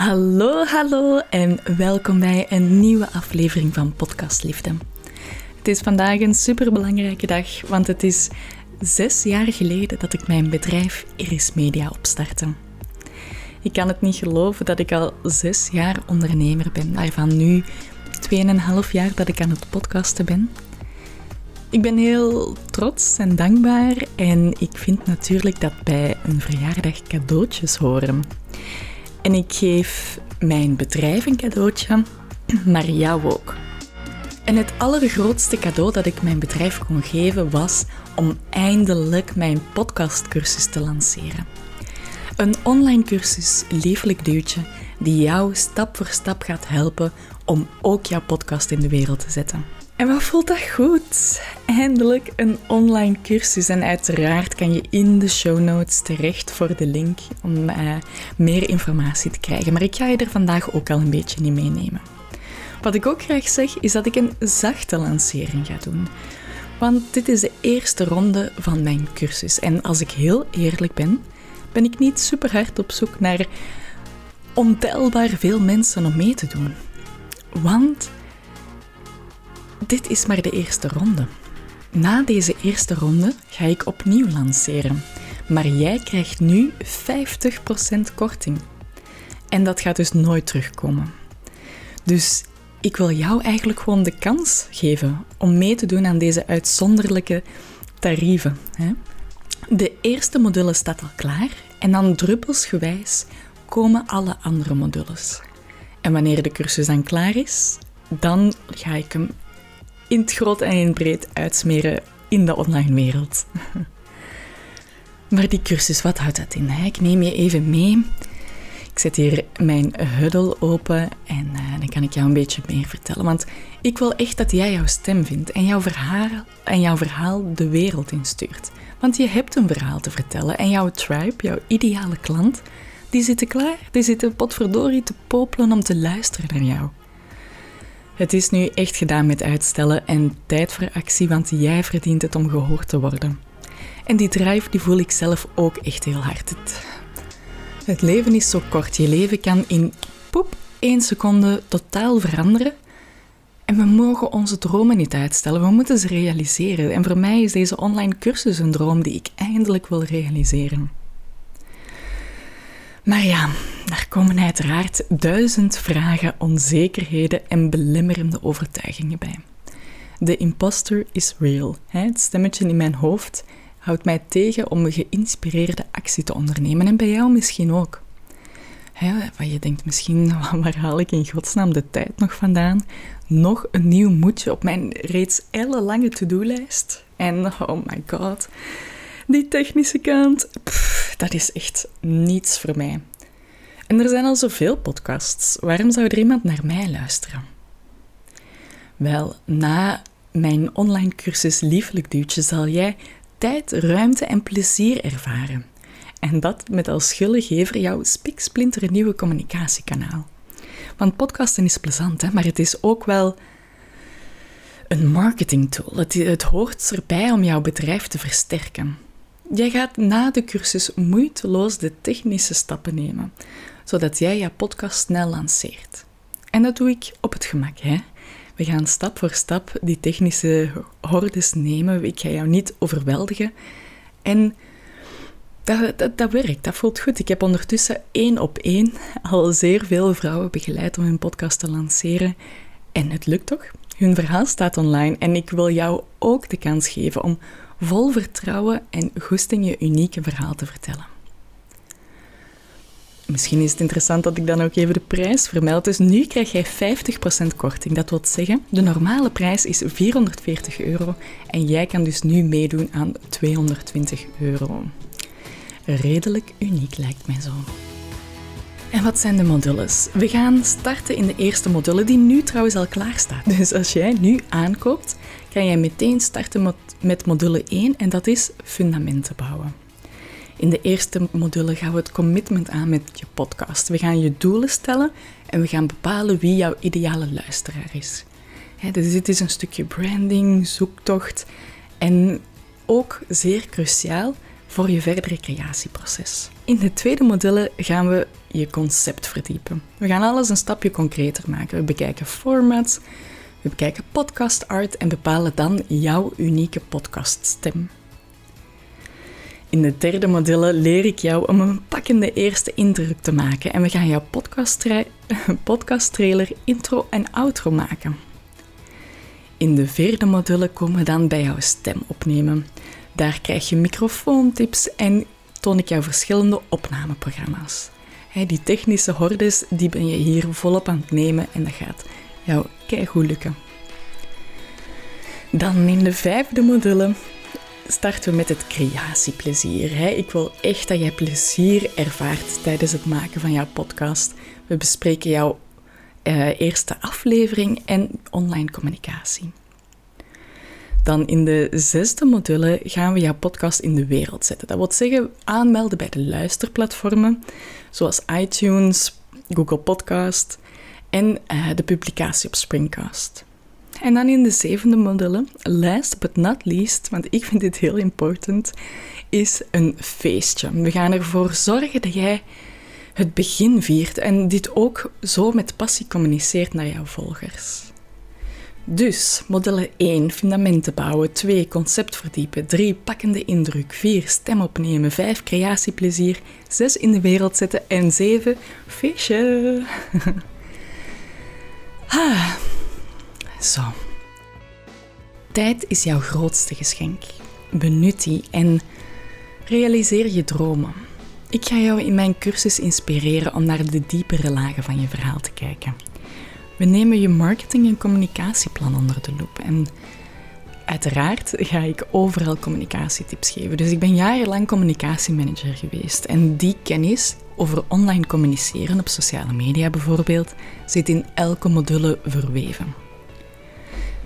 Hallo, hallo en welkom bij een nieuwe aflevering van Podcast Liefde. Het is vandaag een superbelangrijke dag, want het is zes jaar geleden dat ik mijn bedrijf Iris Media opstartte. Ik kan het niet geloven dat ik al zes jaar ondernemer ben, waarvan nu 2,5 jaar dat ik aan het podcasten ben. Ik ben heel trots en dankbaar en ik vind natuurlijk dat bij een verjaardag cadeautjes horen. En ik geef mijn bedrijf een cadeautje, maar jou ook. En het allergrootste cadeau dat ik mijn bedrijf kon geven was om eindelijk mijn podcastcursus te lanceren. Een online cursus, lieflijk duwtje, die jou stap voor stap gaat helpen om ook jouw podcast in de wereld te zetten. En wat voelt dat goed? Eindelijk een online cursus. En uiteraard kan je in de show notes terecht voor de link om uh, meer informatie te krijgen. Maar ik ga je er vandaag ook al een beetje in meenemen. Wat ik ook graag zeg, is dat ik een zachte lancering ga doen. Want dit is de eerste ronde van mijn cursus. En als ik heel eerlijk ben, ben ik niet super hard op zoek naar ontelbaar veel mensen om mee te doen. Want dit is maar de eerste ronde. Na deze eerste ronde ga ik opnieuw lanceren. Maar jij krijgt nu 50% korting. En dat gaat dus nooit terugkomen. Dus ik wil jou eigenlijk gewoon de kans geven om mee te doen aan deze uitzonderlijke tarieven. De eerste module staat al klaar en dan druppelsgewijs komen alle andere modules. En wanneer de cursus dan klaar is, dan ga ik hem in het groot en in het breed uitsmeren in de online wereld. Maar die cursus, wat houdt dat in? Ik neem je even mee. Ik zet hier mijn huddle open en uh, dan kan ik jou een beetje meer vertellen. Want ik wil echt dat jij jouw stem vindt en jouw verhaal, en jouw verhaal de wereld instuurt. Want je hebt een verhaal te vertellen en jouw tribe, jouw ideale klant, die zitten klaar. Die zitten potverdorie te popelen om te luisteren naar jou. Het is nu echt gedaan met uitstellen en tijd voor actie, want jij verdient het om gehoord te worden. En die drive die voel ik zelf ook echt heel hard. Het, het leven is zo kort. Je leven kan in poep één seconde totaal veranderen. En we mogen onze dromen niet uitstellen, we moeten ze realiseren. En voor mij is deze online cursus een droom die ik eindelijk wil realiseren. Maar ja, daar komen uiteraard duizend vragen, onzekerheden en belemmerende overtuigingen bij. De imposter is real. Het stemmetje in mijn hoofd houdt mij tegen om een geïnspireerde actie te ondernemen. En bij jou misschien ook. Wat je denkt misschien, waar haal ik in godsnaam de tijd nog vandaan? Nog een nieuw moedje op mijn reeds ellenlange to-do-lijst. En oh my god, die technische kant, dat is echt niets voor mij. En er zijn al zoveel podcasts. Waarom zou er iemand naar mij luisteren? Wel, na mijn online cursus Liefelijk Duwtje zal jij tijd, ruimte en plezier ervaren. En dat met als gullegever jouw spiksplinter nieuwe communicatiekanaal. Want podcasten is plezant, hè, maar het is ook wel een marketingtool. Het hoort erbij om jouw bedrijf te versterken. Jij gaat na de cursus moeiteloos de technische stappen nemen, zodat jij je podcast snel lanceert. En dat doe ik op het gemak. Hè? We gaan stap voor stap die technische hordes nemen. Ik ga jou niet overweldigen. En dat, dat, dat, werkt, dat voelt goed. Ik heb ondertussen één op één al zeer veel vrouwen begeleid om hun podcast te lanceren. En het lukt toch? Hun verhaal staat online en ik wil jou ook de kans geven om vol vertrouwen en goesting je unieke verhaal te vertellen. Misschien is het interessant dat ik dan ook even de prijs vermeld. Dus nu krijg jij 50% korting. Dat wil zeggen, de normale prijs is 440 euro en jij kan dus nu meedoen aan 220 euro. Redelijk uniek lijkt mij zo. En wat zijn de modules? We gaan starten in de eerste module, die nu trouwens al klaar staat. Dus als jij nu aankoopt, kan jij meteen starten met module 1 en dat is fundamenten bouwen. In de eerste module gaan we het commitment aan met je podcast. We gaan je doelen stellen en we gaan bepalen wie jouw ideale luisteraar is. dus dit is een stukje branding, zoektocht en ook zeer cruciaal voor je verdere creatieproces. In de tweede module gaan we je concept verdiepen. We gaan alles een stapje concreter maken. We bekijken formats, we bekijken podcast art en bepalen dan jouw unieke podcaststem. In de derde module leer ik jou om een pakkende eerste indruk te maken en we gaan jouw podcast, podcast trailer intro en outro maken. In de vierde module komen we dan bij jouw stem opnemen. Daar krijg je microfoontips en toon ik jou verschillende opnameprogramma's. die technische hordes die ben je hier volop aan het nemen en dat gaat jou goed lukken. Dan in de vijfde module starten we met het creatieplezier. Ik wil echt dat jij plezier ervaart tijdens het maken van jouw podcast. We bespreken jouw uh, eerste aflevering en online communicatie. Dan in de zesde module gaan we jouw podcast in de wereld zetten. Dat wil zeggen aanmelden bij de luisterplatformen, zoals iTunes, Google Podcast en uh, de publicatie op Springcast. En dan in de zevende module, last but not least, want ik vind dit heel important, is een feestje. We gaan ervoor zorgen dat jij het begin viert en dit ook zo met passie communiceert naar jouw volgers. Dus modellen 1, fundamenten bouwen, 2, concept verdiepen, 3, pakkende indruk, 4, stem opnemen, 5, creatieplezier, 6, in de wereld zetten en 7, feestje. ah, zo. Tijd is jouw grootste geschenk. Benut die en realiseer je dromen. Ik ga jou in mijn cursus inspireren om naar de diepere lagen van je verhaal te kijken. We nemen je marketing- en communicatieplan onder de loep. En uiteraard ga ik overal communicatietips geven. Dus ik ben jarenlang communicatiemanager geweest. En die kennis over online communiceren op sociale media bijvoorbeeld zit in elke module verweven.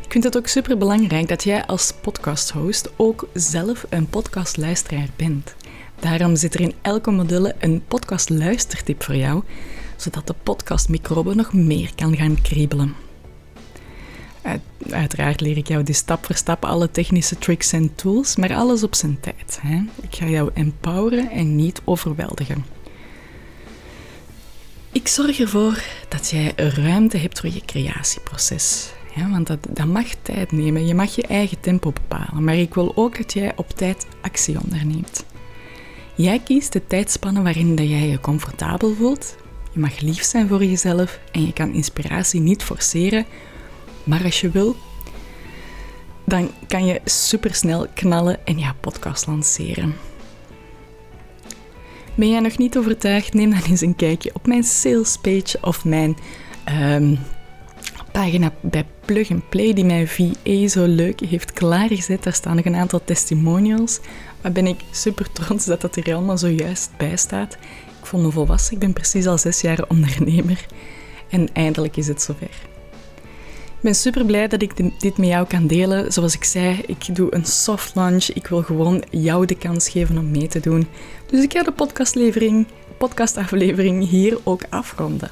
Ik vind het ook super belangrijk dat jij als podcasthost ook zelf een podcastluisteraar bent. Daarom zit er in elke module een podcastluistertip voor jou, zodat de podcastmicrobe nog meer kan gaan kriebelen. Uiteraard leer ik jou dus stap voor stap alle technische tricks en tools, maar alles op zijn tijd. Hè? Ik ga jou empoweren en niet overweldigen. Ik zorg ervoor dat jij ruimte hebt voor je creatieproces. Ja, want dat, dat mag tijd nemen. Je mag je eigen tempo bepalen. Maar ik wil ook dat jij op tijd actie onderneemt. Jij kiest de tijdspannen waarin dat jij je comfortabel voelt. Je mag lief zijn voor jezelf en je kan inspiratie niet forceren. Maar als je wil, dan kan je supersnel knallen en jouw podcast lanceren. Ben jij nog niet overtuigd? Neem dan eens een kijkje op mijn salespage of mijn um, pagina bij Plug and Play die mijn VA zo leuk heeft klaargezet. Daar staan nog een aantal testimonials. Maar ben ik super trots dat dat er allemaal zojuist bij staat. Ik vond me volwassen. Ik ben precies al zes jaar ondernemer. En eindelijk is het zover. Ik ben super blij dat ik dit met jou kan delen. Zoals ik zei, ik doe een soft launch. Ik wil gewoon jou de kans geven om mee te doen. Dus ik ga de podcastlevering, podcastaflevering hier ook afronden.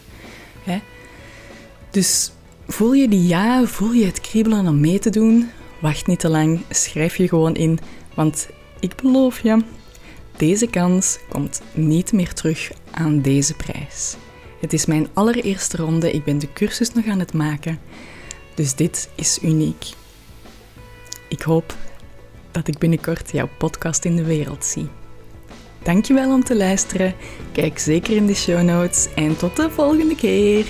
Dus voel je die ja, voel je het kriebelen om mee te doen? Wacht niet te lang, schrijf je gewoon in, want ik beloof je, deze kans komt niet meer terug aan deze prijs. Het is mijn allereerste ronde, ik ben de cursus nog aan het maken, dus dit is uniek. Ik hoop dat ik binnenkort jouw podcast in de wereld zie. Dankjewel om te luisteren. Kijk zeker in de show notes en tot de volgende keer.